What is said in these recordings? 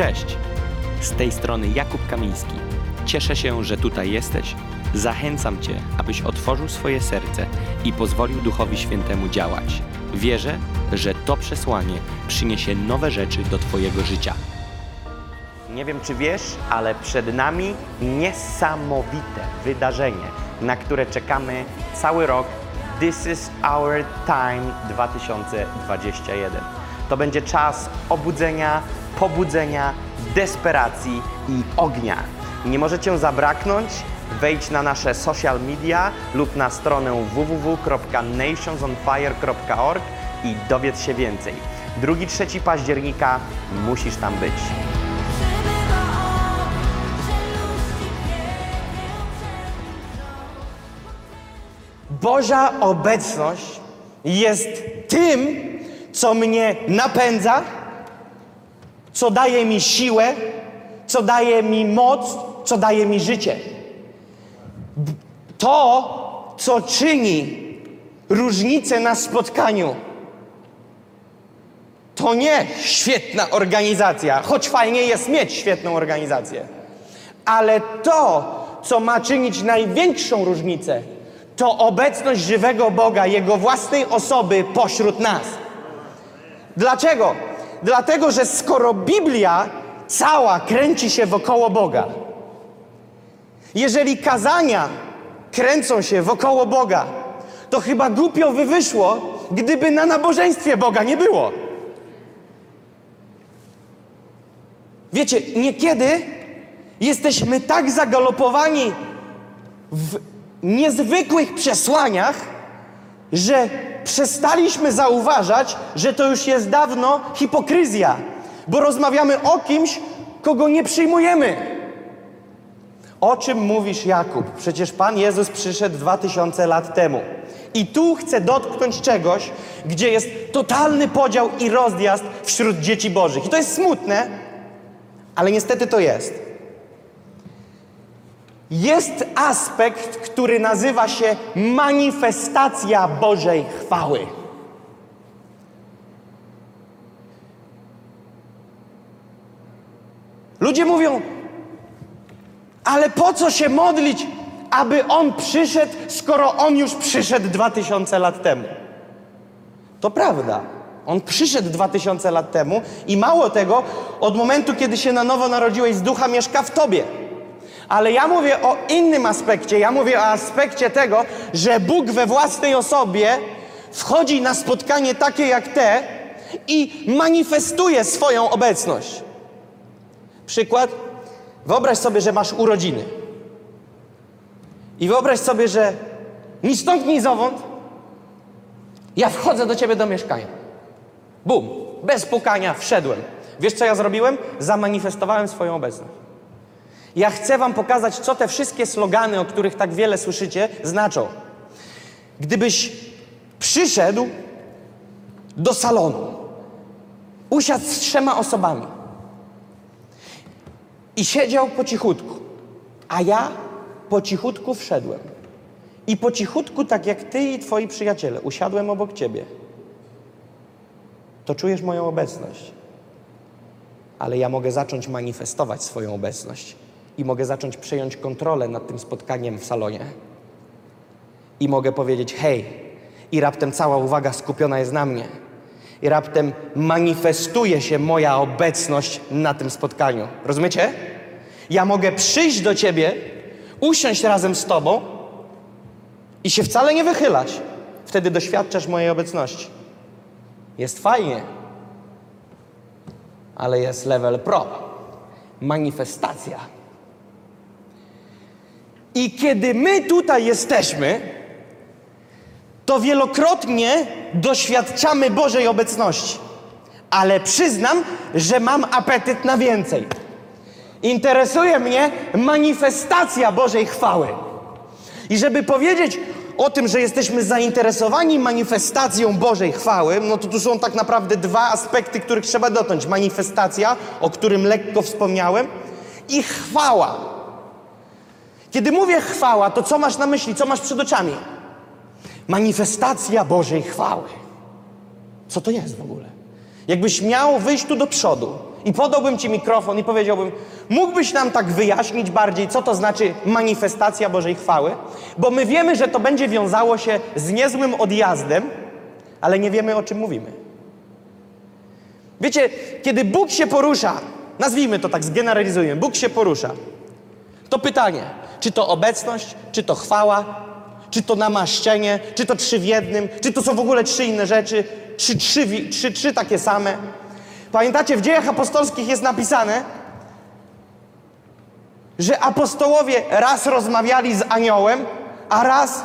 Cześć! Z tej strony Jakub Kamiński. Cieszę się, że tutaj jesteś. Zachęcam Cię, abyś otworzył swoje serce i pozwolił Duchowi Świętemu działać. Wierzę, że to przesłanie przyniesie nowe rzeczy do Twojego życia. Nie wiem, czy wiesz, ale przed nami niesamowite wydarzenie, na które czekamy cały rok. This is our time 2021. To będzie czas obudzenia, pobudzenia, desperacji i ognia. Nie możecie zabraknąć. Wejdź na nasze social media lub na stronę www.nationsonfire.org i dowiedz się więcej. 2-3 października musisz tam być. Boża obecność jest tym, co mnie napędza, co daje mi siłę, co daje mi moc, co daje mi życie. To, co czyni różnicę na spotkaniu, to nie świetna organizacja, choć fajnie jest mieć świetną organizację, ale to, co ma czynić największą różnicę, to obecność żywego Boga, Jego własnej osoby pośród nas. Dlaczego? Dlatego, że skoro Biblia cała kręci się wokoło Boga, jeżeli kazania kręcą się wokoło Boga, to chyba głupio by wyszło, gdyby na nabożeństwie Boga nie było. Wiecie, niekiedy jesteśmy tak zagalopowani w niezwykłych przesłaniach, że przestaliśmy zauważać, że to już jest dawno hipokryzja, bo rozmawiamy o kimś, kogo nie przyjmujemy. O czym mówisz, Jakub? Przecież Pan Jezus przyszedł dwa tysiące lat temu. I tu chcę dotknąć czegoś, gdzie jest totalny podział i rozjazd wśród dzieci Bożych. I to jest smutne, ale niestety to jest. Jest aspekt, który nazywa się manifestacja Bożej chwały. Ludzie mówią, ale po co się modlić, aby On przyszedł, skoro On już przyszedł dwa tysiące lat temu? To prawda. On przyszedł dwa tysiące lat temu i mało tego, od momentu, kiedy się na nowo narodziłeś z ducha, mieszka w tobie. Ale ja mówię o innym aspekcie. Ja mówię o aspekcie tego, że Bóg we własnej osobie wchodzi na spotkanie takie jak te i manifestuje swoją obecność. Przykład. Wyobraź sobie, że masz urodziny. I wyobraź sobie, że ni stąd, ni zowąd ja wchodzę do ciebie do mieszkania. Bum, bez pukania wszedłem. Wiesz, co ja zrobiłem? Zamanifestowałem swoją obecność. Ja chcę Wam pokazać, co te wszystkie slogany, o których tak wiele słyszycie, znaczą. Gdybyś przyszedł do salonu, usiadł z trzema osobami i siedział po cichutku, a ja po cichutku wszedłem. I po cichutku, tak jak Ty i Twoi przyjaciele, usiadłem obok Ciebie, to czujesz moją obecność. Ale ja mogę zacząć manifestować swoją obecność i mogę zacząć przejąć kontrolę nad tym spotkaniem w salonie. I mogę powiedzieć: hej, i raptem cała uwaga skupiona jest na mnie. I raptem manifestuje się moja obecność na tym spotkaniu. Rozumiecie? Ja mogę przyjść do ciebie, usiąść razem z tobą i się wcale nie wychylać. Wtedy doświadczasz mojej obecności. Jest fajnie, ale jest level pro. Manifestacja. I kiedy my tutaj jesteśmy, to wielokrotnie doświadczamy Bożej obecności. Ale przyznam, że mam apetyt na więcej. Interesuje mnie manifestacja Bożej chwały. I żeby powiedzieć o tym, że jesteśmy zainteresowani manifestacją Bożej chwały, no to tu są tak naprawdę dwa aspekty, których trzeba dotknąć. Manifestacja, o którym lekko wspomniałem, i chwała. Kiedy mówię chwała, to co masz na myśli, co masz przed oczami? Manifestacja Bożej chwały. Co to jest w ogóle? Jakbyś miał wyjść tu do przodu i podałbym ci mikrofon i powiedziałbym, mógłbyś nam tak wyjaśnić bardziej, co to znaczy manifestacja Bożej chwały? Bo my wiemy, że to będzie wiązało się z niezłym odjazdem, ale nie wiemy, o czym mówimy. Wiecie, kiedy Bóg się porusza, nazwijmy to tak, zgeneralizujmy, Bóg się porusza, to pytanie, czy to obecność, czy to chwała, czy to namaszczenie, czy to trzy w jednym, czy to są w ogóle trzy inne rzeczy, czy trzy, trzy, trzy takie same. Pamiętacie, w dziejach apostolskich jest napisane, że apostołowie raz rozmawiali z aniołem, a raz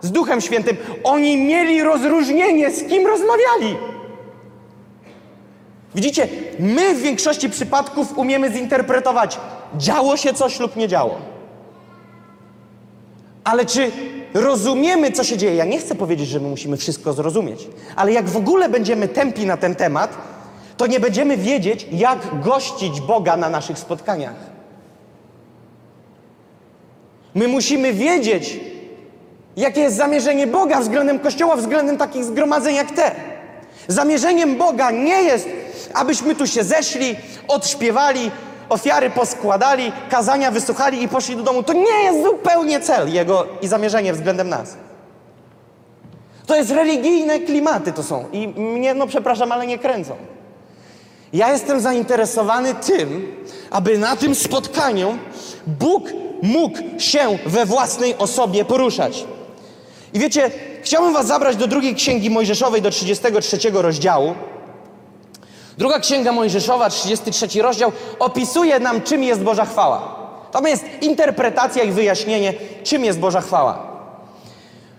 z Duchem Świętym. Oni mieli rozróżnienie, z kim rozmawiali. Widzicie, my w większości przypadków umiemy zinterpretować, działo się coś lub nie działo. Ale czy rozumiemy, co się dzieje? Ja nie chcę powiedzieć, że my musimy wszystko zrozumieć, ale jak w ogóle będziemy tępi na ten temat, to nie będziemy wiedzieć, jak gościć Boga na naszych spotkaniach. My musimy wiedzieć, jakie jest zamierzenie Boga względem Kościoła, względem takich zgromadzeń jak te. Zamierzeniem Boga nie jest, abyśmy tu się zeszli, odśpiewali, ofiary poskładali, kazania wysłuchali i poszli do domu. To nie jest zupełnie cel Jego i zamierzenie względem nas. To jest religijne klimaty to są i mnie, no przepraszam, ale nie kręcą. Ja jestem zainteresowany tym, aby na tym spotkaniu Bóg mógł się we własnej osobie poruszać. I wiecie, chciałbym was zabrać do drugiej księgi Mojżeszowej, do 33 rozdziału. Druga księga Mojżeszowa, 33 rozdział, opisuje nam, czym jest Boża chwała. Tam jest interpretacja i wyjaśnienie, czym jest Boża chwała.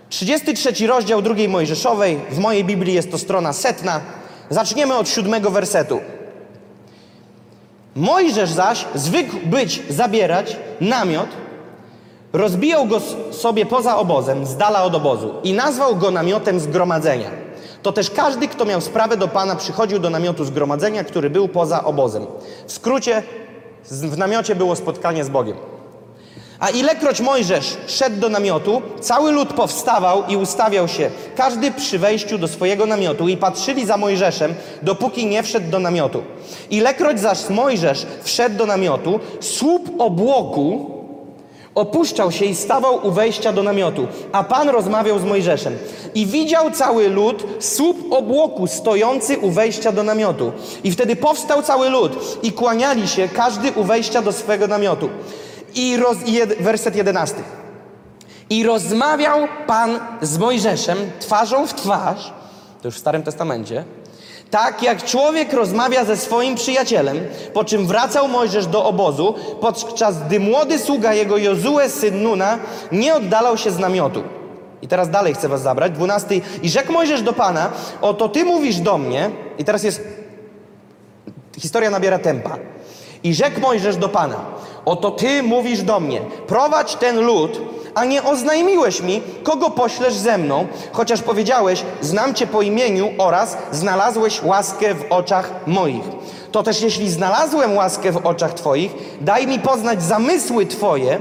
33 rozdział drugiej Mojżeszowej, w mojej Biblii jest to strona setna. Zaczniemy od siódmego wersetu. Mojżesz zaś zwykł być, zabierać namiot, rozbijał go sobie poza obozem, z dala od obozu i nazwał go namiotem zgromadzenia. To też każdy, kto miał sprawę do Pana, przychodził do namiotu zgromadzenia, który był poza obozem. W skrócie, w namiocie było spotkanie z Bogiem. A ilekroć Mojżesz szedł do namiotu, cały lud powstawał i ustawiał się, każdy przy wejściu do swojego namiotu i patrzyli za Mojżeszem, dopóki nie wszedł do namiotu. Ilekroć zaś Mojżesz wszedł do namiotu, słup obłoku opuszczał się i stawał u wejścia do namiotu, a Pan rozmawiał z Mojżeszem. I widział cały lud słup obłoku stojący u wejścia do namiotu. I wtedy powstał cały lud i kłaniali się każdy u wejścia do swego namiotu. I roz, werset jedenasty. I rozmawiał Pan z Mojżeszem twarzą w twarz, to już w Starym Testamencie, tak jak człowiek rozmawia ze swoim przyjacielem, po czym wracał Mojżesz do obozu, podczas gdy młody sługa jego Jozue, syn Nuna, nie oddalał się z namiotu. I teraz dalej chcę was zabrać, dwunasty. I rzekł Mojżesz do Pana, oto ty mówisz do mnie, i teraz jest Historia nabiera tempa. I rzekł Mojżesz do Pana: Oto ty mówisz do mnie, prowadź ten lud, a nie oznajmiłeś mi, kogo poślesz ze mną, chociaż powiedziałeś, znam cię po imieniu oraz znalazłeś łaskę w oczach moich. To też jeśli znalazłem łaskę w oczach twoich, daj mi poznać zamysły twoje,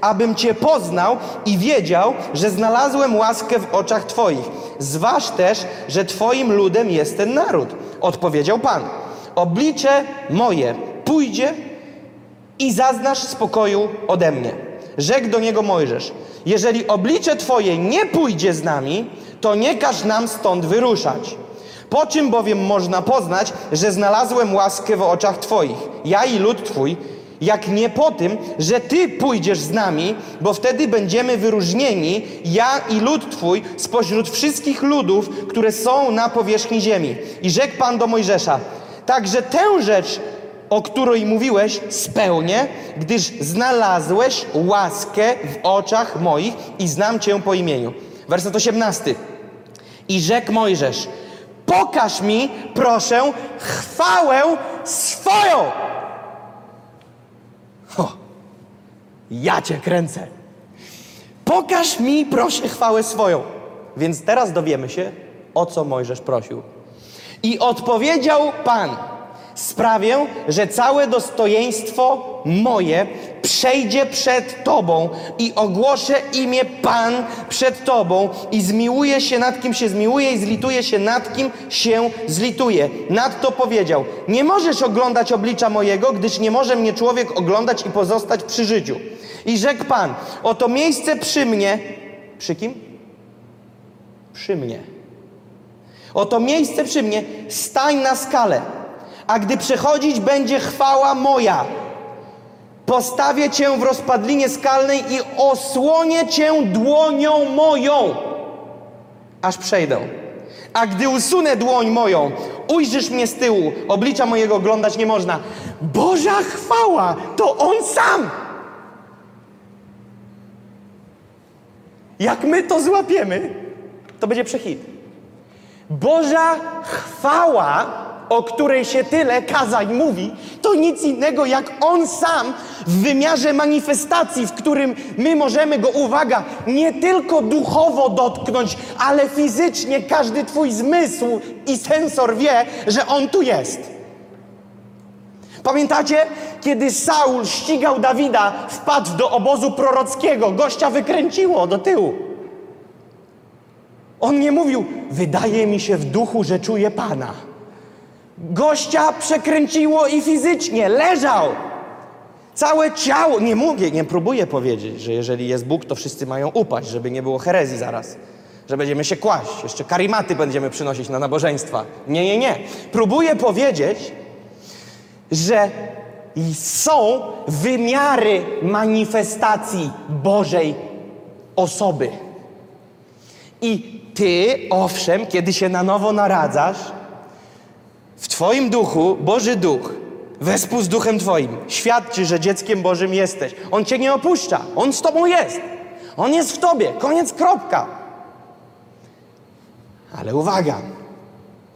abym cię poznał i wiedział, że znalazłem łaskę w oczach twoich. Zważ też, że twoim ludem jest ten naród. Odpowiedział Pan. Oblicze moje pójdzie i zaznasz spokoju ode mnie. Rzekł do niego Mojżesz: Jeżeli oblicze Twoje nie pójdzie z nami, to nie każ nam stąd wyruszać. Po czym bowiem można poznać, że znalazłem łaskę w oczach Twoich, ja i lud Twój, jak nie po tym, że Ty pójdziesz z nami, bo wtedy będziemy wyróżnieni, ja i lud Twój, spośród wszystkich ludów, które są na powierzchni ziemi. I rzekł Pan do Mojżesza: Także tę rzecz, o której mówiłeś, spełnię, gdyż znalazłeś łaskę w oczach moich i znam Cię po imieniu. Werset 18. I rzekł Mojżesz: Pokaż mi, proszę, chwałę swoją. Ho, ja Cię kręcę. Pokaż mi, proszę, chwałę swoją. Więc teraz dowiemy się, o co Mojżesz prosił. I odpowiedział Pan: Sprawię, że całe dostojeństwo moje przejdzie przed Tobą i ogłoszę imię Pan przed Tobą i zmiłuje się nad kim się zmiłuje i zlituje się nad kim się zlituje. Nadto powiedział, nie możesz oglądać oblicza mojego, gdyż nie może mnie człowiek oglądać i pozostać przy życiu. I rzekł Pan, oto miejsce przy mnie, przy kim? Przy mnie. Oto miejsce przy mnie, stań na skalę, a gdy przechodzić będzie chwała moja, postawię cię w rozpadlinie skalnej i osłonię cię dłonią moją, aż przejdę. A gdy usunę dłoń moją, ujrzysz mnie z tyłu, oblicza mojego oglądać nie można. Boża chwała, to On sam! Jak my to złapiemy, to będzie przechit. Boża chwała, o której się tyle kazań mówi, to nic innego jak On sam w wymiarze manifestacji, w którym my możemy Go, uwaga, nie tylko duchowo dotknąć, ale fizycznie każdy Twój zmysł i sensor wie, że On tu jest. Pamiętacie, kiedy Saul ścigał Dawida, wpadł do obozu prorockiego, gościa wykręciło do tyłu. On nie mówił, wydaje mi się w duchu, że czuję Pana. Gościa przekręciło i fizycznie, leżał. Całe ciało, nie mówię, nie próbuję powiedzieć, że jeżeli jest Bóg, to wszyscy mają upaść, żeby nie było herezji zaraz. Że będziemy się kłaść, jeszcze karimaty będziemy przynosić na nabożeństwa. Nie, nie, nie. Próbuję powiedzieć, że są wymiary manifestacji Bożej osoby. I ty, owszem, kiedy się na nowo naradzasz, Twoim duchu, Boży Duch, wespół z Duchem Twoim, świadczy, że dzieckiem Bożym jesteś. On Cię nie opuszcza, On z Tobą jest. On jest w Tobie, koniec, kropka. Ale uwaga,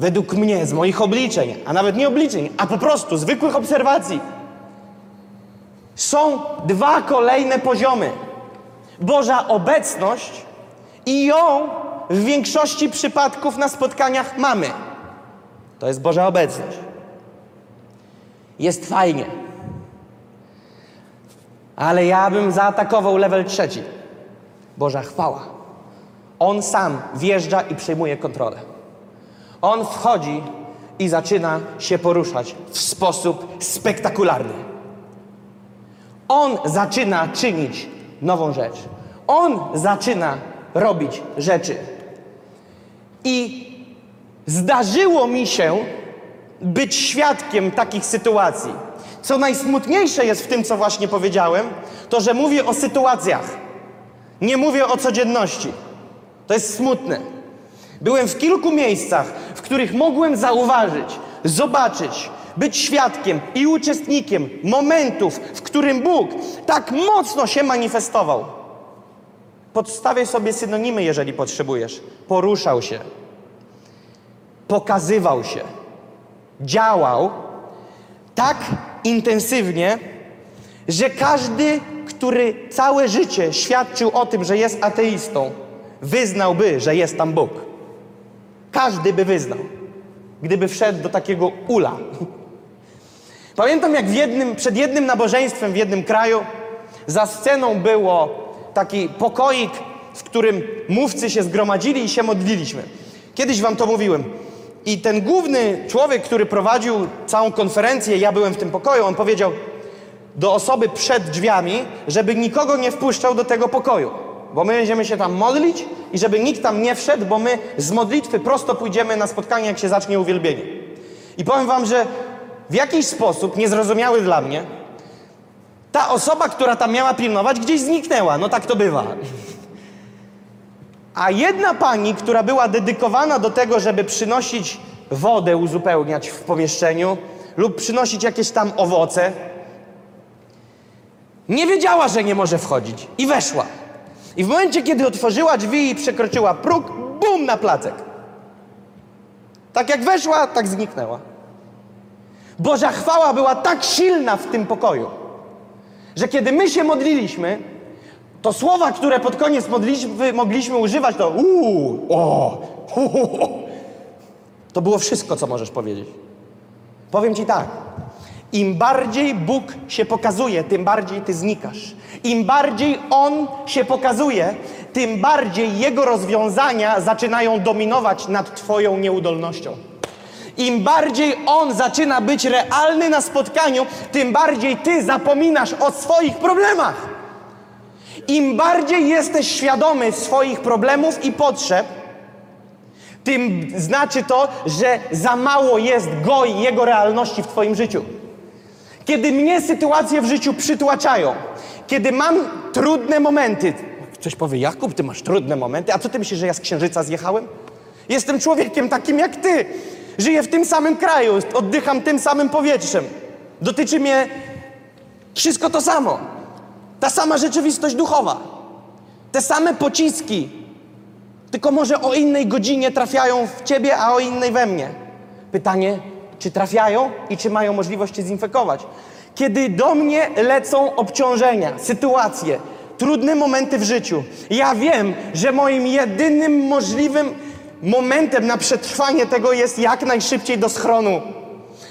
według mnie, z moich obliczeń, a nawet nie obliczeń, a po prostu zwykłych obserwacji, są dwa kolejne poziomy. Boża obecność i ją w większości przypadków na spotkaniach mamy. To jest Boża obecność. Jest fajnie. Ale ja bym zaatakował level trzeci. Boża chwała. On sam wjeżdża i przejmuje kontrolę. On wchodzi i zaczyna się poruszać w sposób spektakularny. On zaczyna czynić nową rzecz. On zaczyna robić rzeczy. I zdarzyło mi się być świadkiem takich sytuacji. Co najsmutniejsze jest w tym, co właśnie powiedziałem, to że mówię o sytuacjach. Nie mówię o codzienności. To jest smutne. Byłem w kilku miejscach, w których mogłem zauważyć, zobaczyć, być świadkiem i uczestnikiem momentów, w którym Bóg tak mocno się manifestował. Podstawię sobie synonimy, jeżeli potrzebujesz. Poruszał się, pokazywał się, działał tak intensywnie, że każdy, który całe życie świadczył o tym, że jest ateistą, wyznałby, że jest tam Bóg. Każdy by wyznał, gdyby wszedł do takiego ula. Pamiętam, jak jednym, przed jednym nabożeństwem w jednym kraju za sceną było taki pokoik, w którym mówcy się zgromadzili i się modliliśmy. Kiedyś wam to mówiłem. I ten główny człowiek, który prowadził całą konferencję, ja byłem w tym pokoju, on powiedział do osoby przed drzwiami, żeby nikogo nie wpuszczał do tego pokoju. Bo my będziemy się tam modlić i żeby nikt tam nie wszedł, bo my z modlitwy prosto pójdziemy na spotkanie, jak się zacznie uwielbienie. I powiem wam, że w jakiś sposób, niezrozumiały dla mnie, ta osoba, która tam miała pilnować, gdzieś zniknęła. No tak to bywa. A jedna pani, która była dedykowana do tego, żeby przynosić wodę, uzupełniać w pomieszczeniu lub przynosić jakieś tam owoce, nie wiedziała, że nie może wchodzić i weszła. I w momencie, kiedy otworzyła drzwi i przekroczyła próg, bum na placek. Tak jak weszła, tak zniknęła. Boża chwała była tak silna w tym pokoju, że kiedy my się modliliśmy, to słowa, które pod koniec modlitwy mogliśmy używać, to uuu, o, hu, hu, hu. To było wszystko, co możesz powiedzieć. Powiem ci tak. Im bardziej Bóg się pokazuje, tym bardziej ty znikasz. Im bardziej On się pokazuje, tym bardziej Jego rozwiązania zaczynają dominować nad Twoją nieudolnością. Im bardziej On zaczyna być realny na spotkaniu, tym bardziej Ty zapominasz o swoich problemach. Im bardziej jesteś świadomy swoich problemów i potrzeb, tym znaczy to, że za mało jest Go i Jego realności w Twoim życiu. Kiedy mnie sytuacje w życiu przytłaczają, kiedy mam trudne momenty, ktoś powie, Jakub, ty masz trudne momenty, a co ty myślisz, że ja z księżyca zjechałem? Jestem człowiekiem takim jak ty. Żyję w tym samym kraju, oddycham tym samym powietrzem. Dotyczy mnie wszystko to samo. Ta sama rzeczywistość duchowa. Te same pociski, tylko może o innej godzinie trafiają w ciebie, a o innej we mnie. Pytanie, czy trafiają i czy mają możliwość cię zinfekować? Kiedy do mnie lecą obciążenia, sytuacje, trudne momenty w życiu, ja wiem, że moim jedynym możliwym momentem na przetrwanie tego jest jak najszybciej do schronu.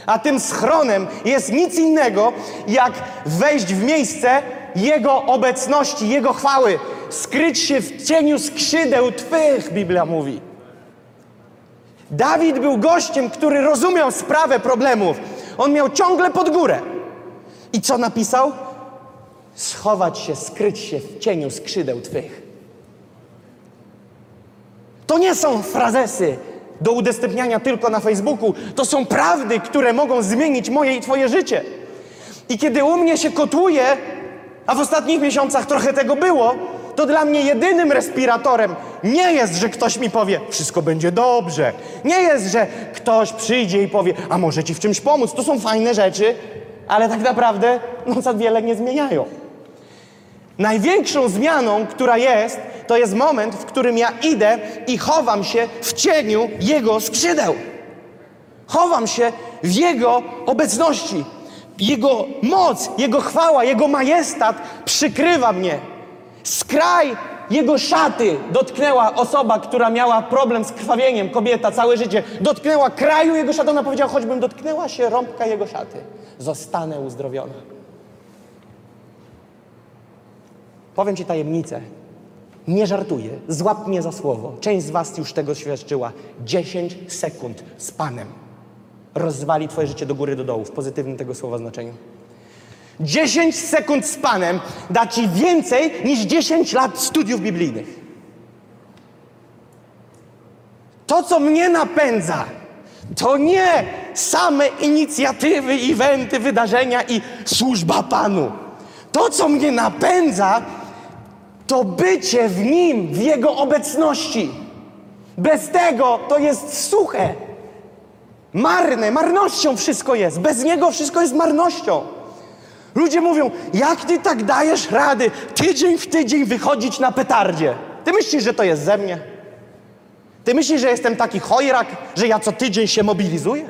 A tym schronem jest nic innego, jak wejść w miejsce Jego obecności, Jego chwały, skryć się w cieniu skrzydeł Twych, Biblia mówi. Dawid był gościem, który rozumiał sprawę problemów. On miał ciągle pod górę. I co napisał? Schować się, skryć się w cieniu skrzydeł Twych. To nie są frazesy do udostępniania tylko na Facebooku. To są prawdy, które mogą zmienić moje i Twoje życie. I kiedy u mnie się kotłuje, a w ostatnich miesiącach trochę tego było, to dla mnie jedynym respiratorem nie jest, że ktoś mi powie, wszystko będzie dobrze. Nie jest, że ktoś przyjdzie i powie, a może ci w czymś pomóc. To są fajne rzeczy, ale tak naprawdę no, za wiele nie zmieniają. Największą zmianą, która jest, to jest moment, w którym ja idę i chowam się w cieniu Jego skrzydeł. Chowam się w Jego obecności. Jego moc, Jego chwała, Jego majestat przykrywa mnie. Skraj Jego szaty dotknęła osoba, która miała problem z krwawieniem, kobieta całe życie. Dotknęła kraju Jego szaty. Ona powiedziała, choćbym dotknęła się rąbka Jego szaty, zostanę uzdrowiona. Powiem Ci tajemnicę. Nie żartuję. Złap mnie za słowo. Część z Was już tego świadczyła. 10 sekund z Panem rozwali Twoje życie do góry, do dołu, w pozytywnym tego słowa znaczeniu. 10 sekund z Panem da Ci więcej niż 10 lat studiów biblijnych. To, co mnie napędza, to nie same inicjatywy, eventy, wydarzenia i służba Panu. To, co mnie napędza, to bycie w Nim, w Jego obecności. Bez tego to jest suche, marne, marnością wszystko jest. Bez Niego wszystko jest marnością. Ludzie mówią, jak Ty tak dajesz rady tydzień w tydzień wychodzić na petardzie? Ty myślisz, że to jest ze mnie? Ty myślisz, że jestem taki chojrak, że ja co tydzień się mobilizuję?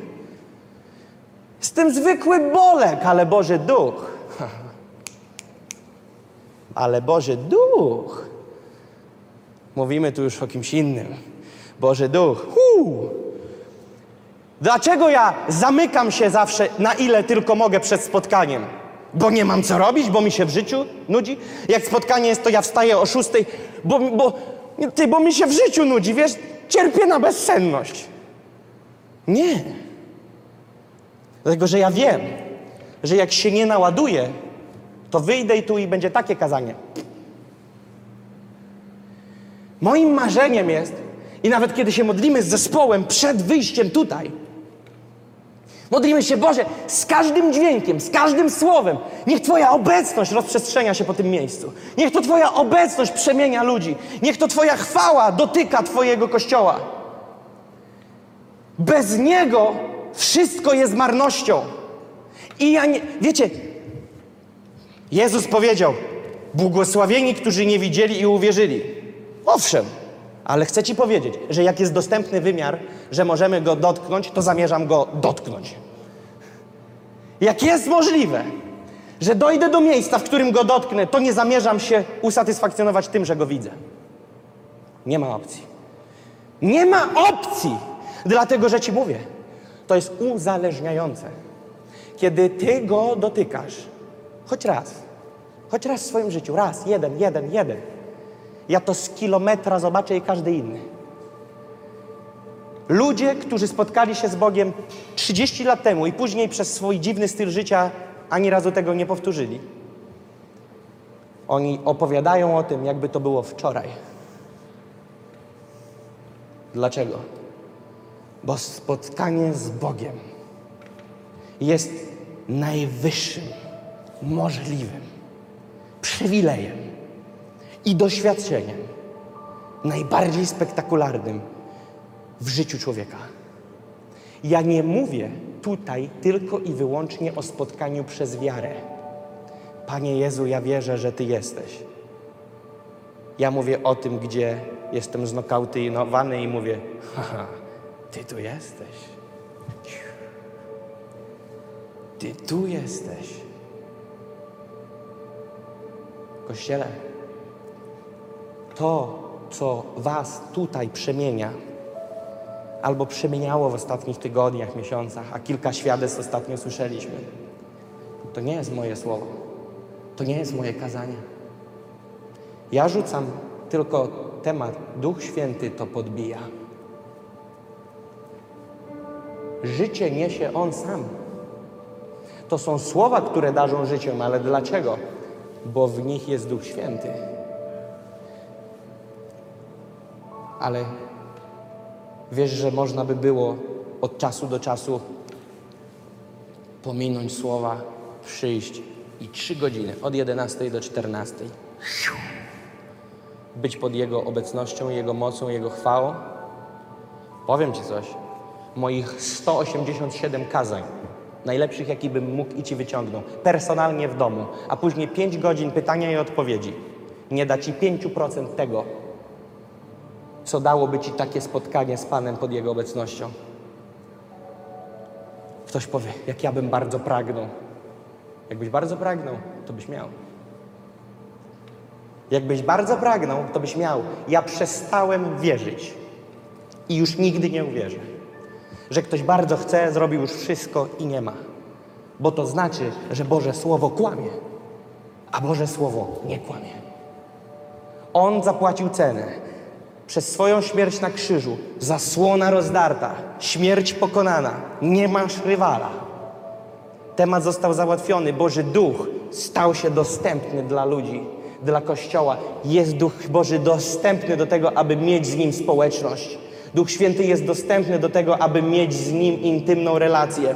Jestem zwykły bolek, ale Boży Duch. Ale Boży Duch. Mówimy tu już o kimś innym. Boży Duch. Huu. Dlaczego ja zamykam się zawsze na ile tylko mogę przed spotkaniem? Bo nie mam co robić, bo mi się w życiu nudzi. Jak spotkanie jest, to ja wstaję o szóstej, bo, bo, ty, bo mi się w życiu nudzi, wiesz, cierpię na bezsenność. Nie. Dlatego, że ja wiem, że jak się nie naładuję, to wyjdę i tu i będzie takie kazanie. Moim marzeniem jest, i nawet kiedy się modlimy z zespołem przed wyjściem tutaj, modlimy się, Boże, z każdym dźwiękiem, z każdym słowem, niech Twoja obecność rozprzestrzenia się po tym miejscu. Niech to Twoja obecność przemienia ludzi. Niech to Twoja chwała dotyka Twojego kościoła. Bez Niego wszystko jest marnością. I ja nie, wiecie, Jezus powiedział: Błogosławieni, którzy nie widzieli i uwierzyli. Owszem, ale chcę Ci powiedzieć, że jak jest dostępny wymiar, że możemy go dotknąć, to zamierzam go dotknąć. Jak jest możliwe, że dojdę do miejsca, w którym go dotknę, to nie zamierzam się usatysfakcjonować tym, że go widzę. Nie ma opcji. Nie ma opcji, dlatego że Ci mówię, to jest uzależniające. Kiedy ty go dotykasz, choć raz, choć raz w swoim życiu, raz, jeden, jeden, jeden, ja to z kilometra zobaczę i każdy inny. Ludzie, którzy spotkali się z Bogiem 30 lat temu i później przez swój dziwny styl życia ani razu tego nie powtórzyli. Oni opowiadają o tym, jakby to było wczoraj. Dlaczego? Bo spotkanie z Bogiem jest najwyższym możliwym przywilejem i doświadczeniem najbardziej spektakularnym w życiu człowieka. Ja nie mówię tutaj tylko i wyłącznie o spotkaniu przez wiarę. Panie Jezu, ja wierzę, że Ty jesteś. Ja mówię o tym, gdzie jestem znokautynowany i mówię, haha, Ty tu jesteś. Ty tu jesteś. Kościele, to, co Was tutaj przemienia, albo przemieniało w ostatnich tygodniach, miesiącach, a kilka świadectw ostatnio słyszeliśmy, to nie jest moje słowo. To nie jest moje kazanie. Ja rzucam tylko temat. Duch Święty to podbija. Życie niesie On sam. To są słowa, które darzą życiem, ale dlaczego? Bo w nich jest Duch Święty. Ale wiesz, że można by było od czasu do czasu pominąć słowa, przyjść i trzy godziny, od 11 do 14, być pod Jego obecnością, Jego mocą, Jego chwałą? Powiem Ci coś. Moich 187 kazań, najlepszych, jaki bym mógł i Ci wyciągnął, personalnie w domu, a później 5 godzin pytania i odpowiedzi, nie da Ci 5% tego, co dałoby Ci takie spotkanie z Panem pod Jego obecnością. Ktoś powie, jak ja bym bardzo pragnął. Jakbyś bardzo pragnął, to byś miał. Jakbyś bardzo pragnął, to byś miał. Ja przestałem wierzyć i już nigdy nie uwierzę, że ktoś bardzo chce, zrobił już wszystko i nie ma. Bo to znaczy, że Boże Słowo kłamie, a Boże Słowo nie kłamie. On zapłacił cenę. Przez swoją śmierć na krzyżu, zasłona rozdarta, śmierć pokonana, nie masz rywala. Temat został załatwiony. Boży Duch stał się dostępny dla ludzi, dla Kościoła. Jest Duch Boży dostępny do tego, aby mieć z Nim społeczność. Duch Święty jest dostępny do tego, aby mieć z Nim intymną relację.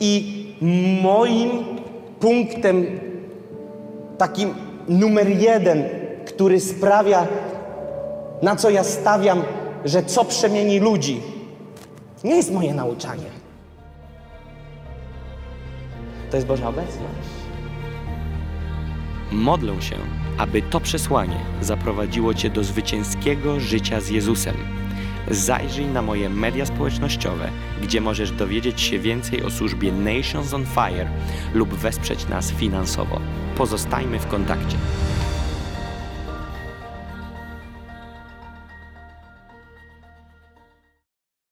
I moim punktem takim numer jeden, który sprawia, na co ja stawiam, że co przemieni ludzi, nie jest moje nauczanie. To jest Boża obecność. Modlę się, aby to przesłanie zaprowadziło Cię do zwycięskiego życia z Jezusem. Zajrzyj na moje media społecznościowe, gdzie możesz dowiedzieć się więcej o służbie Nations on Fire lub wesprzeć nas finansowo. Pozostajmy w kontakcie.